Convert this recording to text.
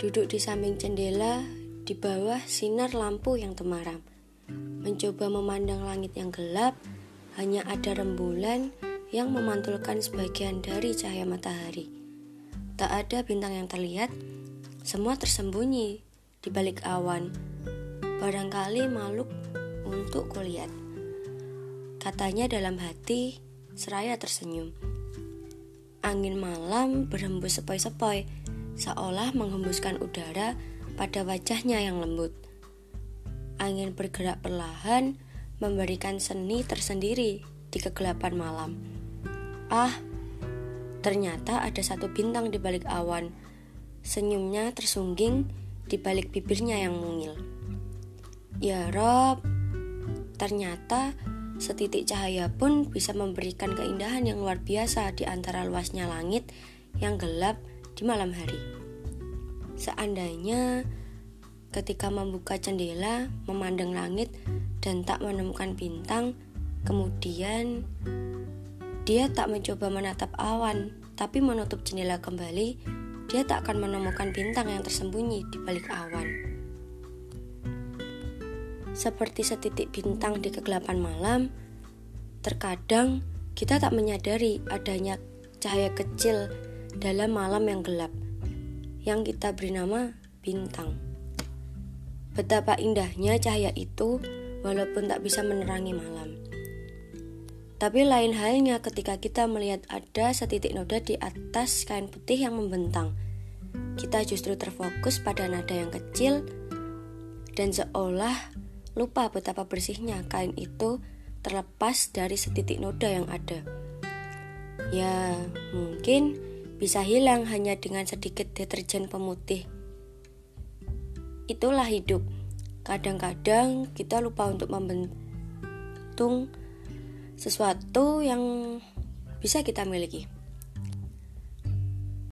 Duduk di samping jendela, di bawah sinar lampu yang temaram. Mencoba memandang langit yang gelap, hanya ada rembulan yang memantulkan sebagian dari cahaya matahari. Tak ada bintang yang terlihat, semua tersembunyi di balik awan. Barangkali makhluk untuk kulihat. Katanya dalam hati, seraya tersenyum. Angin malam berhembus sepoi-sepoi, seolah menghembuskan udara pada wajahnya yang lembut. Angin bergerak perlahan, memberikan seni tersendiri di kegelapan malam. Ah, ternyata ada satu bintang di balik awan. Senyumnya tersungging di balik bibirnya yang mungil. Ya Rob, ternyata Setitik cahaya pun bisa memberikan keindahan yang luar biasa di antara luasnya langit yang gelap di malam hari. Seandainya ketika membuka jendela, memandang langit, dan tak menemukan bintang, kemudian dia tak mencoba menatap awan, tapi menutup jendela kembali, dia tak akan menemukan bintang yang tersembunyi di balik awan. Seperti setitik bintang di kegelapan malam, terkadang kita tak menyadari adanya cahaya kecil dalam malam yang gelap yang kita beri nama bintang. Betapa indahnya cahaya itu walaupun tak bisa menerangi malam. Tapi lain halnya ketika kita melihat ada setitik noda di atas kain putih yang membentang. Kita justru terfokus pada nada yang kecil dan seolah lupa betapa bersihnya kain itu terlepas dari setitik noda yang ada. Ya, mungkin bisa hilang hanya dengan sedikit deterjen pemutih. Itulah hidup. Kadang-kadang kita lupa untuk membentung sesuatu yang bisa kita miliki.